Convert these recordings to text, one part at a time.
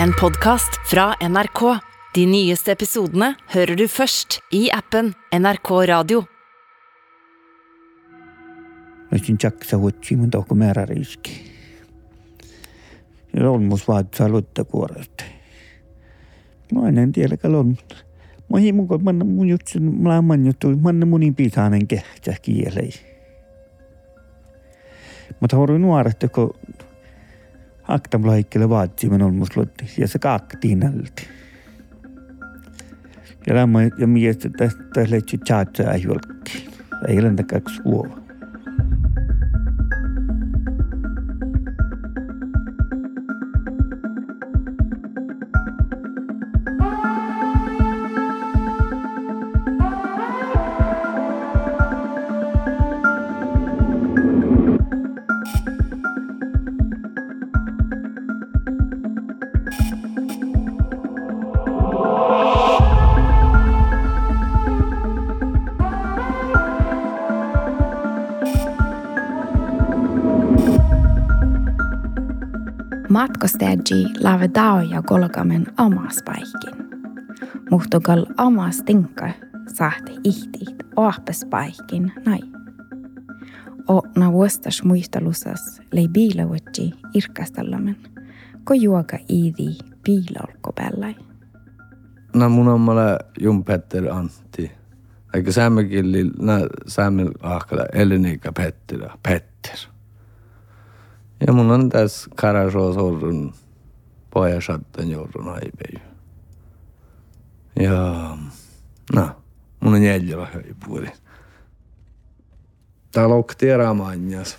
En podkast fra NRK. De nyeste episodene hører du først i appen NRK Radio. Sinchak sawatsi mun toko määräriski. Lolmus vaatsa luttakuoresta. Nuoret, kun Ak-tam lohikile vaatasin on muslut ja se kaktiin alti. Ja lämmä ja miestä tästä lähtsi tjatsa ei julkki. Ei lentä kaksi vuotta. Matkustajia lave ja kolkamen omas paikin. Muhtukal omas tinkka sahti ihtiit oahpes nai. O na vuostas muistelusas lei biilauetsi irkastallamen, ko juoka iidi piilolko pällai. No mun on mulle Jum Petter Antti. Eikä säämekilli, nä säämel ahkala Eleniika Petter, Petter. Ja mun on tässä Karasos orrun pojasattan joudun aipei. Ja no, mun on jäljellä höipuoli. Täällä on tiedämanjas.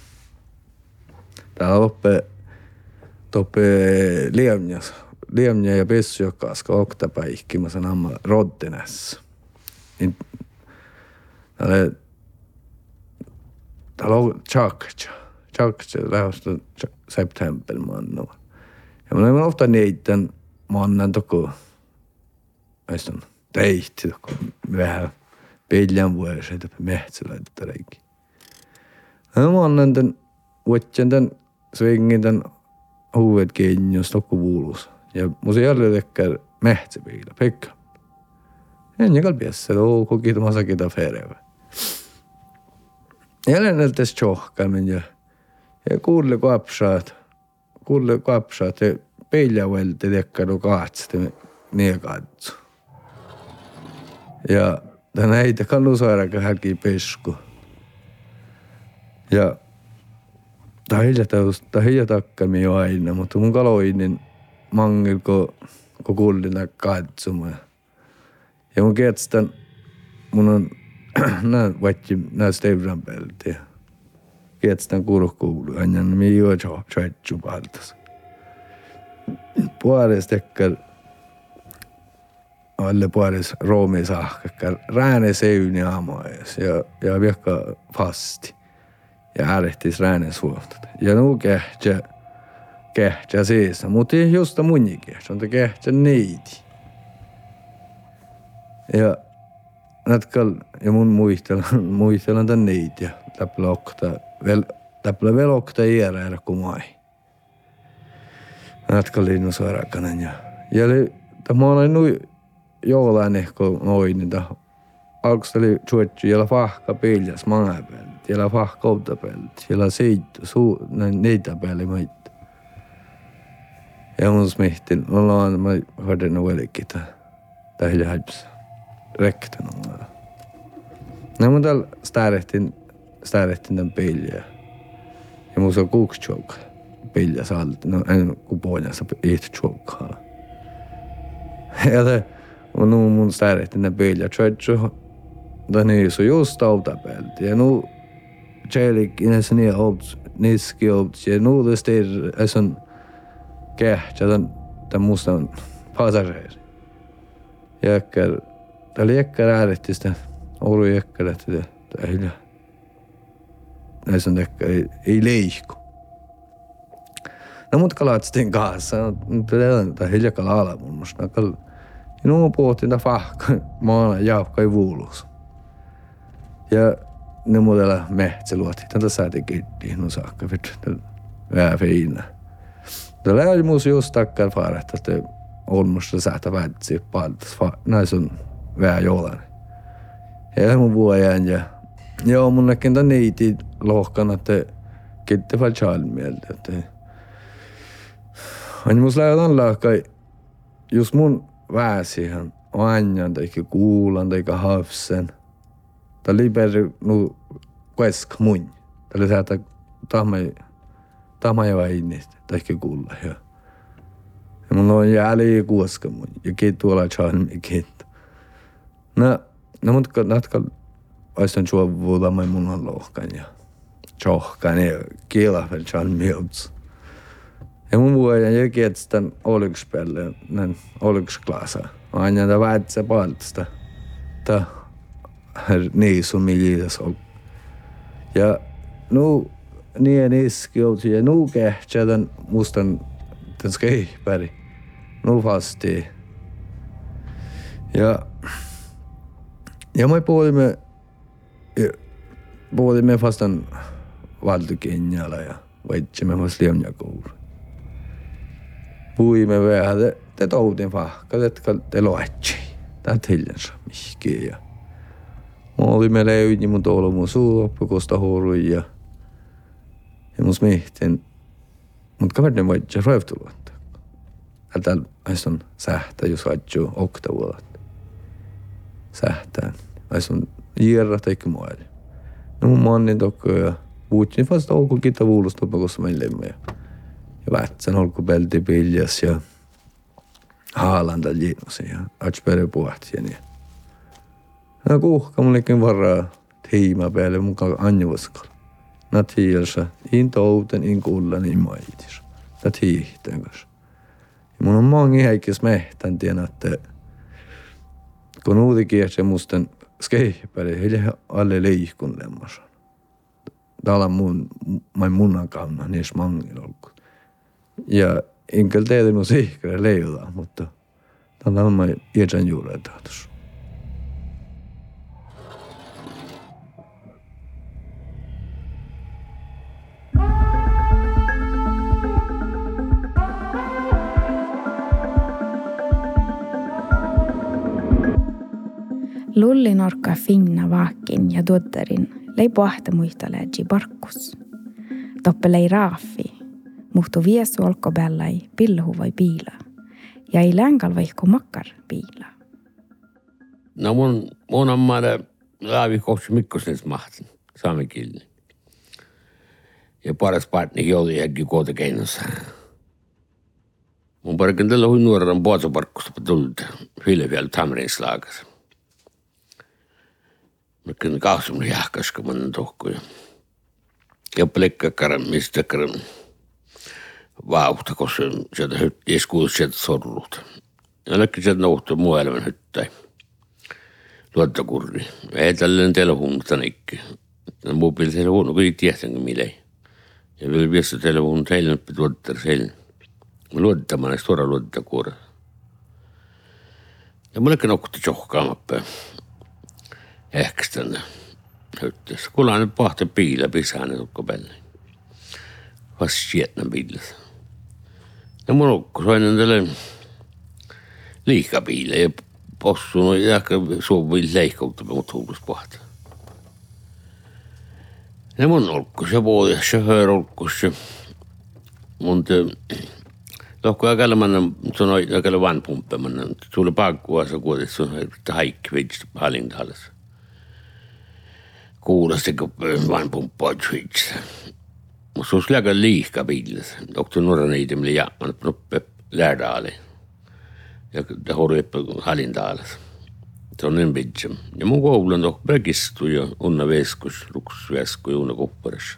Täällä loppe toppe liemjas. Liemja ja pessu, joka aska oktapäihki, mä sanon amma roddenässä. Niin täällä on tjakja lähöstä september mannu. Ja mä olen ofta niiden mannen toko, on teihti toko, vähän peljan vuosi, että mehtsälä, että reikki. Ja mannen den, vuotsen den, svingin den huvudet kiinni, jos toko vuulus. Ja mun siellä tekkär mehtsäpiila, pekka. En jäkal piessä, oo koki tumassakin ta ferevä. Jälleen näiltäs tjohkaimen ja ja kuule kapsad, kuule kapsad ja peljavõld ei tekkinud kahtsete meie katsu. ja ta näitas kannusaarega hälgi pesku. ja ta hilja tõus-, ta hilja takkami ju aina, mutta mun kaloinen mangel ko, ko kullina katsuma. Ja mun ketstan, mun on näin vatsi, näin stevran peltiä que é estão curocou ganhando meio já já chubaltas puares tekkal alle puares roomi sahkakal rääne seivni aamuajas ja ja vihka fasti ja äärehtis rääne suhtud ja no kehtse kehtse sees mutta just munni kehtse on ta kehtse neidi ja nad ka ja mun muistelan, muistelan tän neiti ja täppä okta vel, täppä velokta iärä kuin mai. Natka linnu suorakanen ja ja li, mä olen nui joulain ehkä noin, niin alkusta oli tjuettu, jolla fahka piljas mangapäältä, jolla fahka outapäältä, jolla siitä suu, niitä päälle maita. Ja mun smihtin, mulla on, mä nuolikin, tai hiljaa häipsä, rektanut. No Nemudel stäärettiin, stäärettiin tämän peljä. Ja muu se on kuuksi tjoukka. Peljä saalti, no en kun pohjansa ehti tjoukkaa. Ja te, mun no, mun stäärettiin tämän peljä. Tjoitsu, den är ju så just avtappad. Det är nog kärlek i nästan ner obs, niski obs. Det är nog det styr, alltså en gärt, den, den måste passa sig. Jäkar, det lekar är det istället. Näissä on ehkä ei, ei leihku. No kalatsin kanssa, tai hiljaka laala mun musta. Ja nu puhuttiin ta fahka, maana jaapka ei vuulus. Ja ne mehtsä luotti, tätä sääti kitti, no saakka vittu, vähän feinä. Tällä oli muus just takkar faret, että on musta sähtä väitsi. Näin on vähän Ja mun vuojan ja joo, mun näkin tämän niiti lohkan, että kitte vaan mieltä. Että Aina mus lähdetään lahkai, just mun väsihän, anjan tai kuulan tai hafsen. Tämä oli perri nu kesk mun. Tämä oli sähtä tahmai, tahmai vainista tai kuulla. Ja. mun on jääli kuoska mun. Ja kiit tuolla chalin kiit. No, no mutta natka aisan suovuulla mai mun on lohkan ja tjohkan ja kielahvel chalin mieltä. Ja mun olycksklassa. Och han hade varit sig på allt det. Ta här ni som i lidas och. Ja, nu niin iski ja nu kehtsä den mustan den skeipäri. Nu fasti. Ja, ja mä puhuimme, puhuimme fastan valtukinjalla ja vaitsimme fast liemjakoulu puimme vähän, te, toutin fahka, te, te loetsi. Tää tiljensä mihkiä. Ja mä olimme löydi mun tuolla mun suoppu, kosta horui ja ja mun smihtin. Mut kaverinen jo röftuluotta. Täällä on sähtä, jos ajattuu oktavuolat. Sähtään. on jirra teikki muoli. No mun mannin tokko ja puhutin vasta olku kita vuulusta, koska meillä ei ja Vätsän olkupelti piljas ja Haalanda liinosi ja Atsperö puhti ja. No kuhka mullekin varaa tiima päälle mukaan anjuvaskalla. Nä tiielsa, in touten, in kullan, in maitis. Nä tiihteen kanssa. Mun on mangi heikis mehtän tien, että kun uuti kiersi musten skeihpäri, heille alle liikun lemmassa. Täällä mun, mai munnan kannan, niissä mangilla ollut. Ja en kyllä tehdä mun sihkare leijota, mutta tällä on mä iätän juuri tahtus. Lulli norkka finna vaakin ja tuottarin lei pohta muistaleegi parkkus. Toppe lei raafi muhtu viesu olko päällai pilhu vai piila. Ja ei längal vaihko makkar piila. No mun, mun on maada laavi kohti mikkosnes mahtin, saame kielni. Ja paras partni oli jäkki koota keinossa. Mun parkin tällä hui nuoren puotsoparkkusta tullut Filefjäl Tamrins laakas niisugune kaasumine jahkas, kui ma olen tuhku ja, ja pläkkakarm, mistäkarm vauhta, koska sieltä hytti, eskuus sieltä sorrut. Ainakin sieltä nouhtu muelman hyttäi. Tuolta kurri. Ei tällainen teillä huomata nikki. Muu pili teillä huono, kun ei tiedäkö mille. Ja vielä viesti teillä huono, teillä on tuottaa siellä. Mä luottamaan, että suoraan luottaa kuora. Ja mä olen nokkutti johkaamaan päin. Tänne hytteessä. Kuulaan nyt pahte piilä pisään ne tukko pelle. Vast sietnä piilessä. Ja mun sain tälle liikapiille ja possunut ja ehkä suovin leikkautta, mutta huulus pahta. Ja mun olkkus ja vuodas ja höörolkkus ja mun te Lohko äkällä manna sanoi äkällä van pumppe manna sulle pakkua sa kuotit sun haikki vitsi hallintalas. kuulasin, kui varm Šveits. Och så slagade lika bilden. Åkte norra niden med Japan uppe Lärdalen. Ja har uppe Hallindalen. see on ümbritsem ja mu kool on rohkem Kistu ja Unna Veeskus, Luks Veesku ja Unna Kupperis.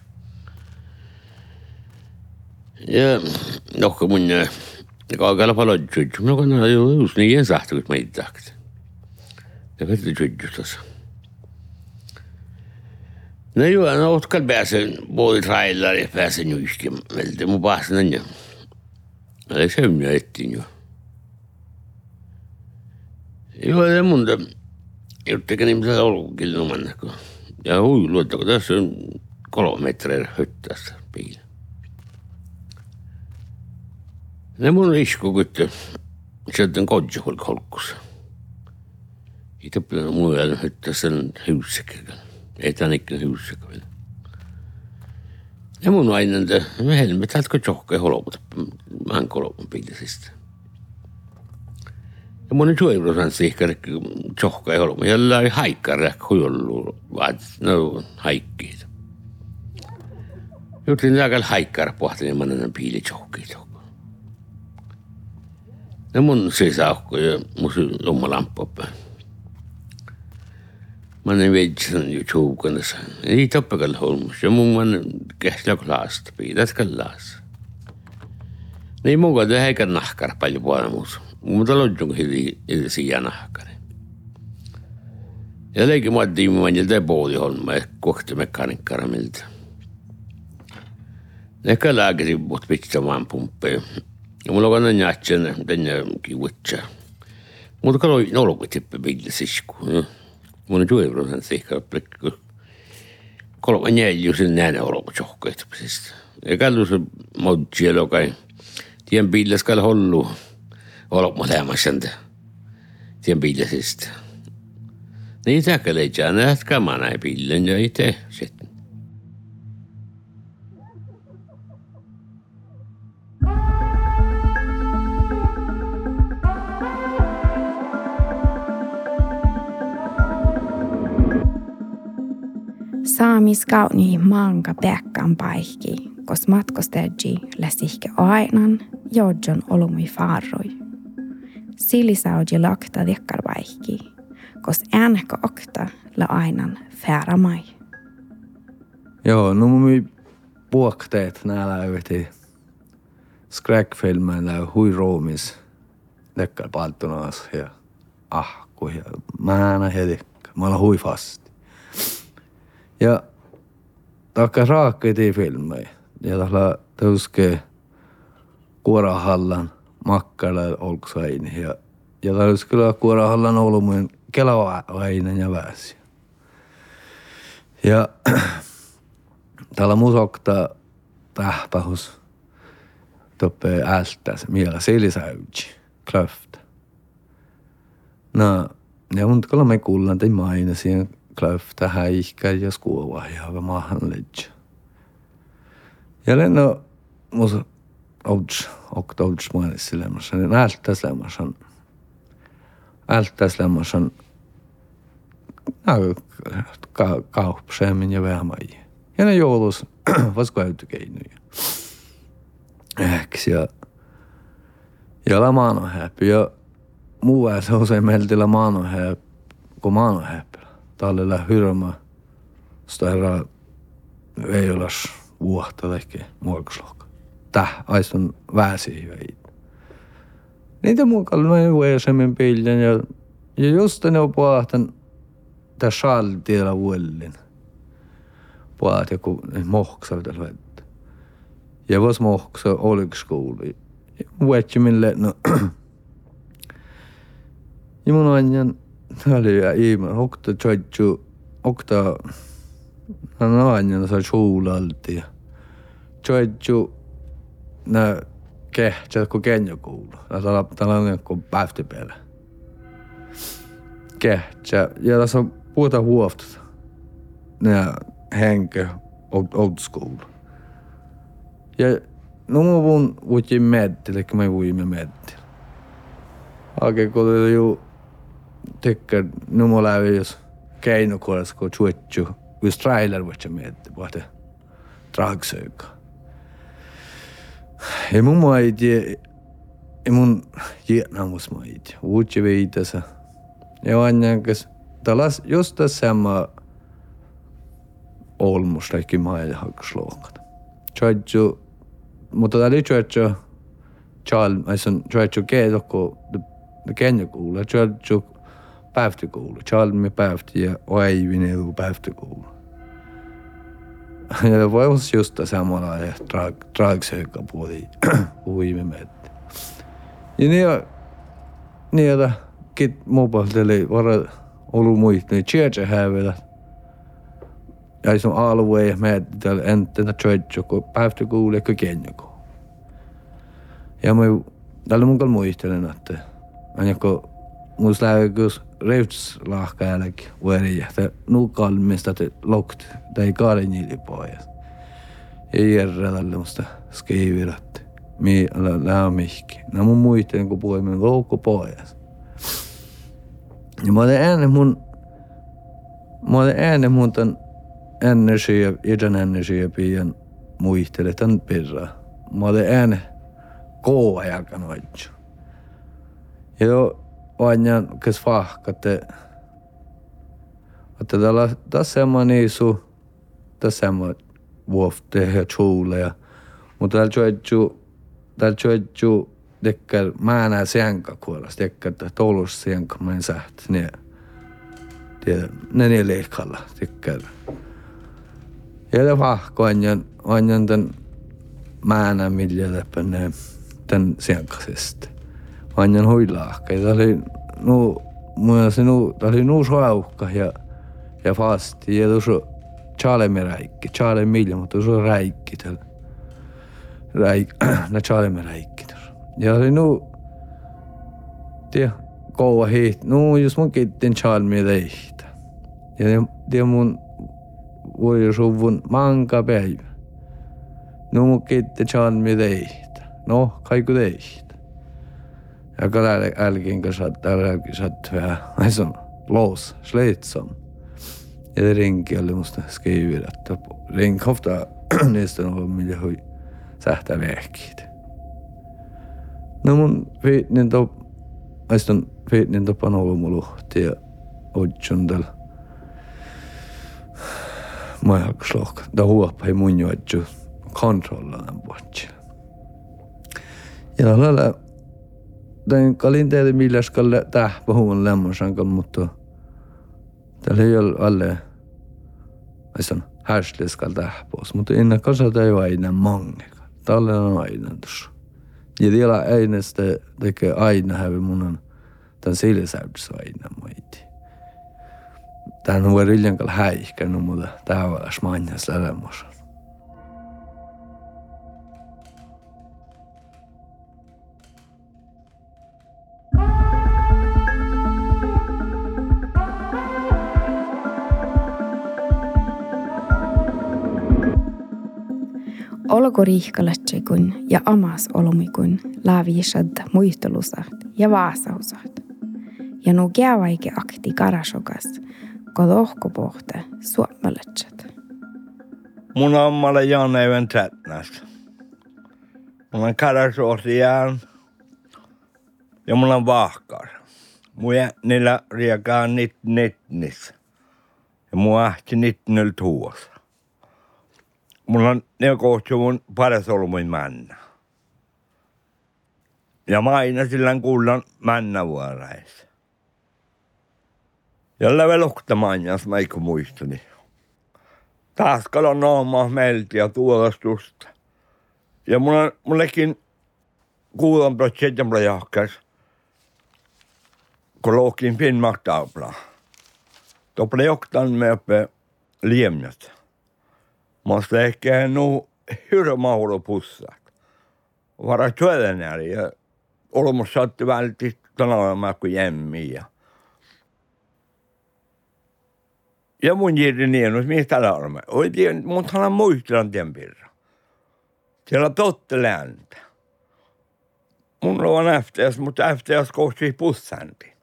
ja rohkem on kaugele palun, no aga nad ju nii ei saa, kui ma ei tahtnud. ja veel ta tšütšutas No joo, no otkal pääsen voi trailer ja pääsen juiski. Meiltä mun pääsen jo. Eli se on jo ettiin jo. Joo, ja mun juttukin ihmisellä olkukin numannako. Ja hui, luottako tässä on kolme metriä höttässä piillä. Ne mun isku kytte. Sieltä kodju holkus. Itse pitää muilla, että sen Ei tämän ikään hyysikkä vielä. Ja mun aina, että me helmet, täältä johkaa holoput. Mä en kolopun piilisistä. Ja mun suojelusan siihen, että johkaa holoput. Ja ei haikkara huijollu, vaan no haikkiit. Jutin lääkäl haikkara pohtin, ja mä näen piili johkiit. Ja mun sisäukko ja mun oma lamppu päin. Mä olen veitsen ju tjuukanassa. Ei toppakal holmus. Ja mun man käsillä klaasta. Piidät kallaas. Niin mun kohdalla heikä nahkar paljon puolemus. Mun talon hili ilsiä nahkari. Ja leikin mä otin mun jältä puoli holma ja kohti mekanikkara miltä. Ne kalääkäsi mut pitsämään pumppeen. Ja mulla on aina nähtsän tänne kivutsä. Mutta kaloi nolku tippe pillisisku. On siikka plekku. Kolme neljä sen näin olku johkoitamisesta. Ja kallu se modji lokai. Tien pillis kal hollu. Olku mä lämmäsäntä. Tien pillisistä. Niin täkälei jää, että kamana ei pillen ja itse sitten. Saamis kauni manga päkkän paikki, kos matkosteji läsihke ainan, jojon olumui farroi. Silisauji lakta dekkar paikki, kos äänekö okta la ainan fäära mai. Joo, no mun puokteet näillä yhti skräckfilmen där hui roomis dekkar paltunaas ja ahku ja määnä hedikka. Mä olen hui fast. Ja takka raakkeiti filmejä. Ja tällä tauske kuorahallan makkala olksaini. Ja, ja kyllä kuorahallan olumuin kelavainen ja väsi. Ja täällä musokta tähpähus toppe ältäs miela selisäytsi klöftä. No, ja mun kyllä me kuullaan te mainasin klöftä häihkä ja skuova ja maahan ledge. Ja lenno mus outs och outs mainitsi lemmosen, niin ältäs lemmosen. Ältäs lemmosen ka, kaupsemmin ja vähmäi. Ja ne joulus vas käytykeinuja. Äks ja ja la maano häppi ja muu se usein meiltä la maano häppi, kun maano häppi. Tallella hyrma störra veijolas vuotta ehkä muokoslokka. Täh, aistun väsi veit. Niitä mukaan mä vuosemmin pillen ja, ja just ne on puhtan tää saltiella vuollin. Puhat joku mohksa tällä vettä. Ja vas mohksa oliks kouli. Vuotsi mille, no. ja mun anjan oli viimane okta tšotšu, okta no nainen sai suulalti. Tšotšu, no kehtsä kun kenjo kuulu. Ja sala tällainen kuin pähti päällä. Kehtsä. Ja tässä on puhuta huofta. Ja henkö, old, old school. Ja no mun vuotin metti, eli mä vuimme metti. Ake kun oli juu tycker nu målar vi just keino korsko chuchu vis trailer vad jag med vad det dragsöka. Ja mun mua ei tie, ei mun Vietnamus mua ei tie, uutsi veidese. Ja aina, kes ta las just sama olmus läki maailma hakkas luokata. Tšotšu, mutta ta oli tšotšu, tšal, ma ei saa, tšotšu keedoku, kenne kuule, tšotšu päiväkoulu. Chalmi päivti ja Oivin edu päiväkoulu. Ja olla just samalla ja drag, dragsöka puoli uimimet. Ja niin, että kit mobiilteli vara ollut muista, niin tjeetsä hävellä. Ja se on alue ja mä tällä entenä tjöitsä, kun päiväkoulu ja kenjako. Ja mä tällä mun muistelen, että on lähes reuts lahka jälki vuori ja nukkal mistä te lokt tai kaaren jili pois. Ja järjellä tälle musta skivirat. Mi lämmihki. Nämä mun muistelen kun puhuimme pois. Ja mä olen äänen mun mä olen äänen mun tämän energia, idän energia pian muistele tämän pirra. Mä olen äänen kova jalkan hoidju. Ja vain kes fahkatte, että tällä on niisu, tässä on vuofte ja chuuleja. Mutta täällä juodju, täällä juodju tekkär määnä sienka kuolas, tekkär toulus sienka mä en ne, ne ne leikalla, tekkär. Ja fahkoin ja vain tämän määnä millä läpäneen den sienkaisesta. Vanjan huilahka. Ja oli nu, mun se nu, tämä oli nu suaukka ja, ja fasti. Ja tuossa Charlemme räikki. Charlemme milja, mutta tuossa räikki tällä. Räik, na Charlemme räikki tuossa. Ja oli nu, tiedä, kouva hiit. Nu, jos mun kittin Charlemme teihtä. Ja tiedä mun voi suvun manka päivä. Nu mun kittin Charlemme teihtä. No, kaiku teistä. Ja kun älkin kanssa, täällä älkin satt vähän, ei se on loos, slitsom. Ja det rinki oli musta skrivit, että rink ofta niistä on millä hui sähtää vehkiit. No mun fiitnin top, aistan fiitnin topan ollut mun luhti ja otsun tällä. Mä jalkas lohka. Da huoppa ei mun juotju kontrollaan puhutsi. Ja lala den kalin teille millä skalle tähpähuun lemmonsankan, mutta täällä ei ole alle aisan härsli skal tähpäus, mutta innan kanssa ei ole aina mange. Tällä on aina tuossa. Ja vielä aina sitä tekee aina hävi mun on tämän silisäydys aina moiti. Tämän voi riljankalla häihkännyt, mutta tämä on manjas lämmossa. Olko riihkalatsikun ja amas olumikun laaviisad muistelusat ja vaasausat. Ja nu käyväike akti karasokas, kod ohkopohte suomalatsat. Mun ammalle Jan Even Trätnäs. Mun on karasoosiaan ja mun on vahkar. Mun niillä riekää nit nitnis. Ja mun ähti nitnil tuossa. Mulla on mun paras ollut mun männa. Ja mä aina sillä kuullan männä vuorais. Ja läve lohtamaan, jos mä eikö muistani. Taas kalon meiltä ja tuolastusta. Ja mulla, mullekin kuulan prosenttia mulla jahkas. Kun lohkin finmaktaapla. Topla johtan me oppe liemnät. Måste ehkä nu hur mauro pussat. Vara työllänär ja olemus saatti vältti tänä kuin jämmi ja Ja mun jirri mihin täällä olemme. Oikein, mun hän muistelan tien pirra. Siellä totte lääntä. Mun on FTS, mutta FTS kohti pussänti.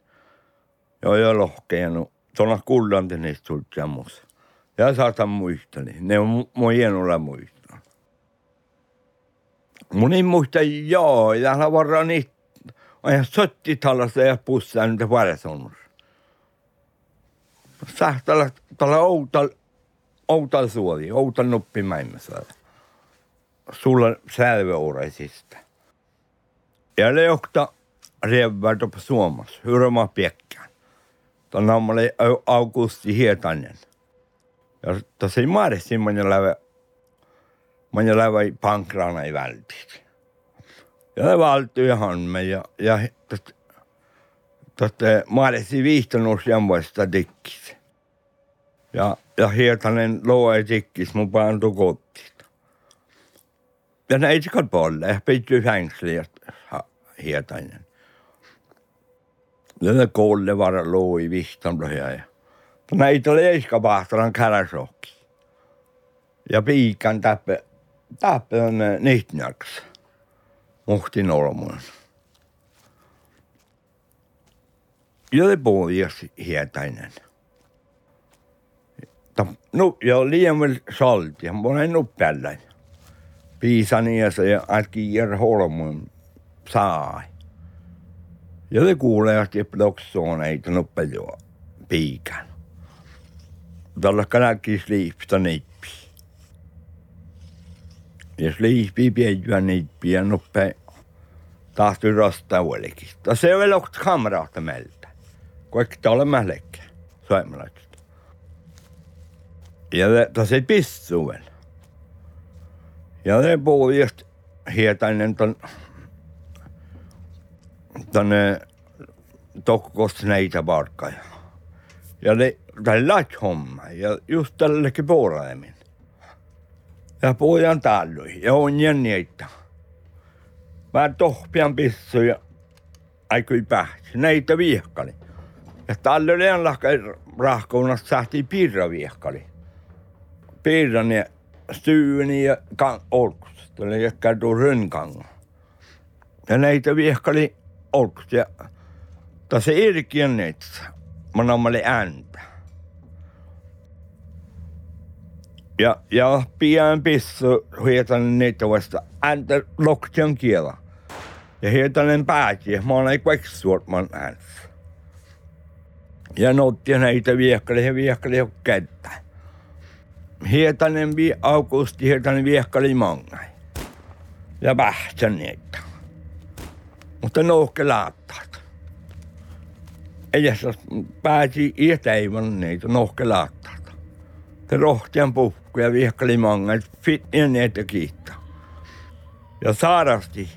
Joo, joo, lohkeenut. Tuolla kullanti niistä tuli semmoista. Jag saatan muistani. Ne on mun hienolla muistaa. Ei muista joo. Täällä varmaan niitä. On ihan sottitalossa ja pussaa niitä varasonnus. Sähtällä tällä outal, outal suoli, outal nuppimäimmässä. Sulla sälveoreisista. Ja leokta rievvärtä på Suomessa, hur man pekkaan. Tänä on augusti hietanen. Ja tuossa ei maadessa man lävä, man lävä pankrana i väldigt. Ja allt jag hann med. Ja, ja, tot, tot, maadessa ei viihtonut jammoista dikkis. Ja, ja hietanen loe dikkis mun pantu kotiin. Ja näitä kan olla, ja pitää fängsliä. hietainen. Ja ne kolle var loi vihtan ja näitä leiskapahtaran käräsokki. Ja piikan täppe, täppe on nihtnjaks. Muhtin olmun. Ja det pohjas hietainen. No, ja liian salti, ja mä en uppealla. Piisani ja se äkki jär holmun sai. Det kuulee, että ploksoon ei nuppelua piikan. Tällä kanakki sliipta niippi. Ja sliippi piedjua niippi ja nuppe tahti rostaa uolikin. Se on vielä kameraata meiltä. Kaikki ole mählekkä. Suomalaiset. Ja tässä ei pissuvel. Ja ne puhui just hietainen ton, tonne tokkosta näitä parkkoja. Ja ne, tällä homma. Ja just tällekin puolemmin. Ja pojan tallui. Ja on jänniitä. Mä tohpian pissu ja aikui pähti. Näitä viehkali. Ja tällä oli rahkounasta sahti pirra viehkali piirran ja styyni ja kan, olkus. Tällä jäkkää tuo rönkanga. Ja näitä viehkali olkus. Ja tässä irkien näitä. Mä nammali ääntä. Ja, ja pian pissu hietanen niitä vasta ääntä loktion kiela. Ja hietanen pääti, mä olen kveksuot man ääntä. Ja notti näitä viehkali, ja viehkali jo kättä. Hietanen vi augusti, hietanen viehkali mangai. Ja vähtsän niitä. Mutta nouhke laattaat. Ei jos pääsi iätäivän niitä nouhke laattaat. Te rohtian puhku ja viehkali mangai, fit ja niitä kiittää. Ja saarasti.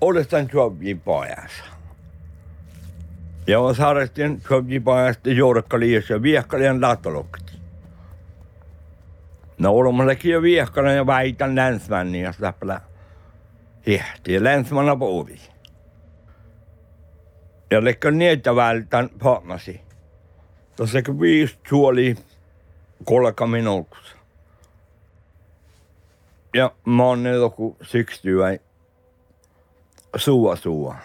Olestan jobbi pojassa. Ja on saarastin jobbi pojasta juurikkaliissa ja viehkalien laattolokti. No Ormollakin jo viehkana ja väitän länsmännin ja läppälä hihti. Länsmanna på ovi. Ja lekka niitä vältän paamasi. Tuossa viisi kolka minuutus. Ja mä oon nyt joku syksyä suua suua.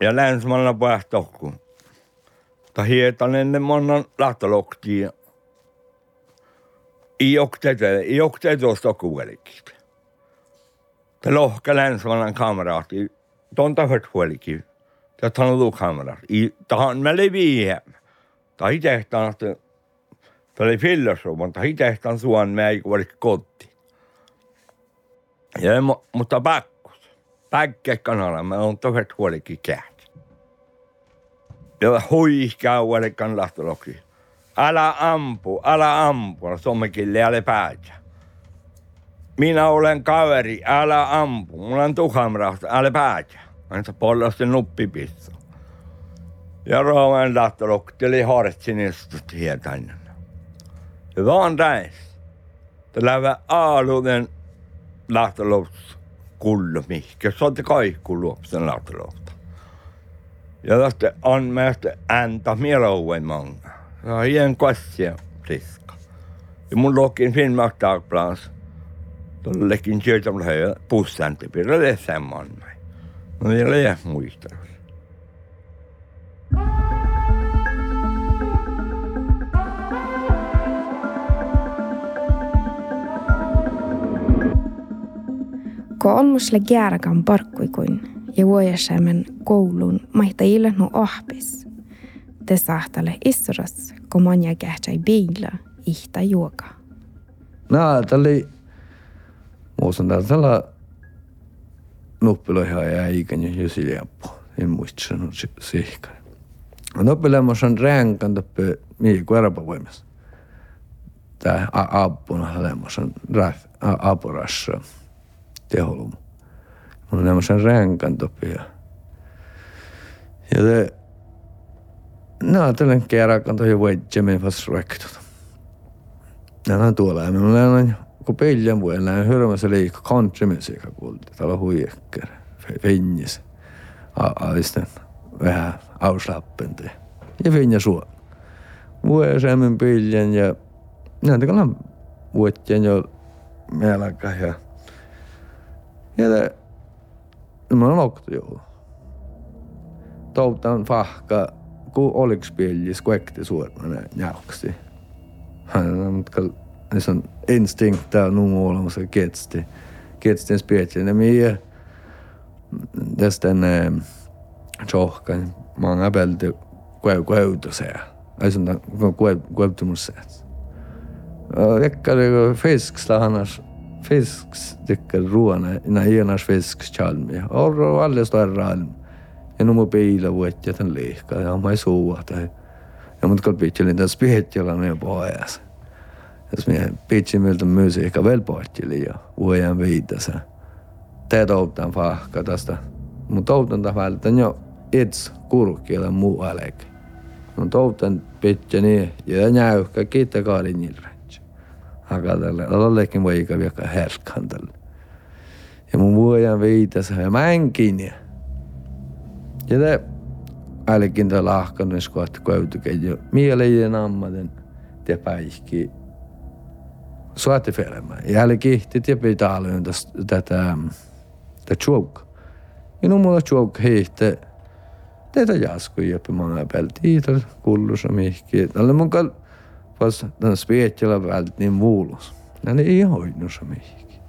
Ja länsmanna päähtokku. Ta hietanen ne monnan lähtöloktiin i oktetä, i oktetä stokkuvelikki. Det lohka länsmannen kamrat i tonta hörthuelikin. Ja han on kamrat. I tahan mä levi hem. Ta ei tehtaan, että ta oli fillersu, mutta ei tehtaan suon mä ei kuoli kotti. Ja mutta pakkus. Päkkä kanalla, mä on tohet huolikin käät. Ja huihkaa huolikan lahtolokin. Älä ampu, älä ampu, sommekille älä päätä. Minä olen kaveri, älä ampu. Mulla on tuhamrahta, älä päätä. Hän pollosti nuppipissu. Ja Roomen lähtölokteli hartsin istut hietäinen. Ja vaan täis. Det lävä aaluden lähtöloks kullu mihkä. Se on kaikku luopsen lähtölokta. Ja tästä on meistä ääntä mielouven manga. Ja igen kassia friska. Ja mun lokin Finnmark Dagblad. Tollekin sieltä mulla höjä pussan te pirra lesemman mig. No det är det muistaa. Ko olmusle kääräkan parkkuikun ja vuojasämän koulun maita ilahnu ahpis. Te sahtale issuras, ko manja kähtsai biila ihta juoka. Nää, tällä muistan tällä nuppiloihin ja ikän ja jusiliappu. En muista sen sihka. Nuppilemmos on ränkan toppe mihin kuerapavoimassa. Tää appuna lemmos on apurassa teholum. Mun on lemmos on ränkan toppe ja ja No, tällä kerran voi jemen fast rektut. Nämä on tuolla. Minulla on kun piljan vuonna hörmässä liikka countrymusiikka kuulti. Täällä huijekkär, finnis. Aisten vähän auslappente. Ja finja suo. Vuosemmin piljan ja näitä kalan vuottien jo melkä ja ja det mä on okta joo. Toutan fahka ku oliks pillis kuekti suorana njauksi. Hän on se on instinkta nu olemassa ketsti. Ketstin spetsen. Ja trochę man abel de gweu gweu do se. Alltså gweu gweu do mus se. Vekkar ego fisk slahanas fisk dykkar ruoana inna hienas fisk chalmi. Orro alle större alm. En om biila vuotta tän liikka ja mai suua tai. Ja mut kal pitjelin täs pitjela ne pojas. Jos mie pitsin miltä musiikka vel pohtjeli ja vuojan viitasä. Te toutan fahka tästä. Mut toutan ta vältän jo itse kurkkiella muu älek. Mun toutan pitkä niin, ja näyhkä kiittää kaadin nilränsä. Haka tälle, ollekin voika vielä herkkaan tälle. Ja mun vuojan viitassa, ja mä enkin. Ja te älkin tällä lahkannes kohta käytykin jo mieleen ammatin te päihki suotifirma. Jälki titi pitäälyyn tätä tätä choke. Ja nu mulla choke heitte tätä jasku jäppi många pelti tällä kullussa mihki. Tällä mun kal pas tämän speetjalla välti niin vuulus. Näin ei hoidnussa mihki.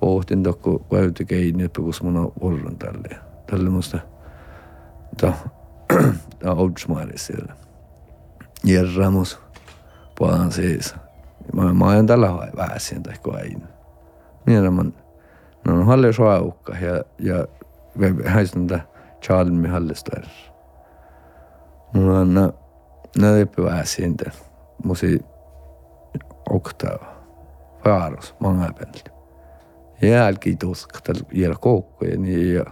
Pohtin tokko käyty keini, että kun mun on urran tälle. Tälle musta ta ta outsmaari siellä. Jerramus. Puolan siis. Mä, mä ajan tällä vähäisiin tai koin. Minä mä no on halle suaukka ja ja häisen tä on nä nä leppi vähäisiin tä. Musi oktava. Faaros många pelti. Jälki tuskata ja koukkoja niin ja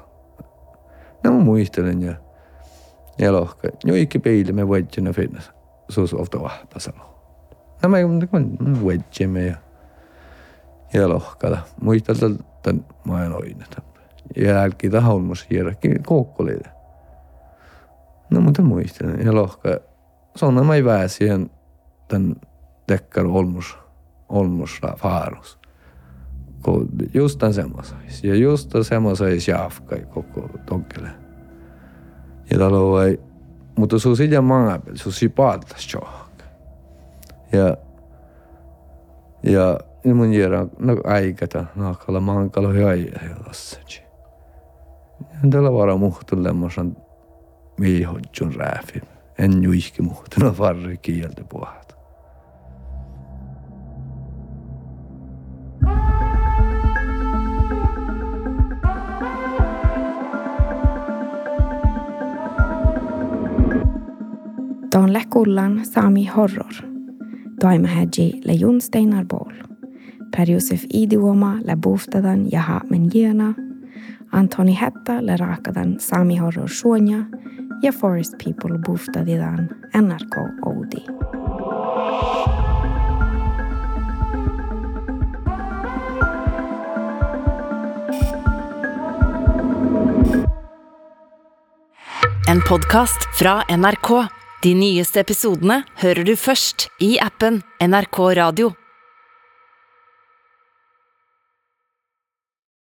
No mä muistelen ja ja lohka. Joikki peili me voitin finnas. Sus ofta vahpa sanoo. No mä wedgemme ja, ja lohkada. Muistelta tän majan oineta. Jälki ta haulmus hierarki koukkoleita. No mutta muistelen ja lohka. Sonna mä ei vää siihen tän tekkar olmus, olmus faarus. Just tän semmosais. Ja just tän semmosais jafkai koko tonkele. Ja talo vai, mutta su sija maapel, su si paaltas johon ja ja mun jera no aikata naakalla mankalo hyöjä jolassaci. Ja Entä lavara muhtun lemmosan miihotjun rääfi. En juihki muhtuna varri kieltä puhat. Taanle kullan Sami Horror. Taima Haji le Jon Steinar Bool. Per Josef Idioma le Buftadan Jaha Menjena أنطونيحتا لراكدا سامي هورو شونيا يا فورست بيبول بوفتا ديدان أناركو أودي En podkast fra NRK. De nyeste episodene hører du først i appen NRK Radio.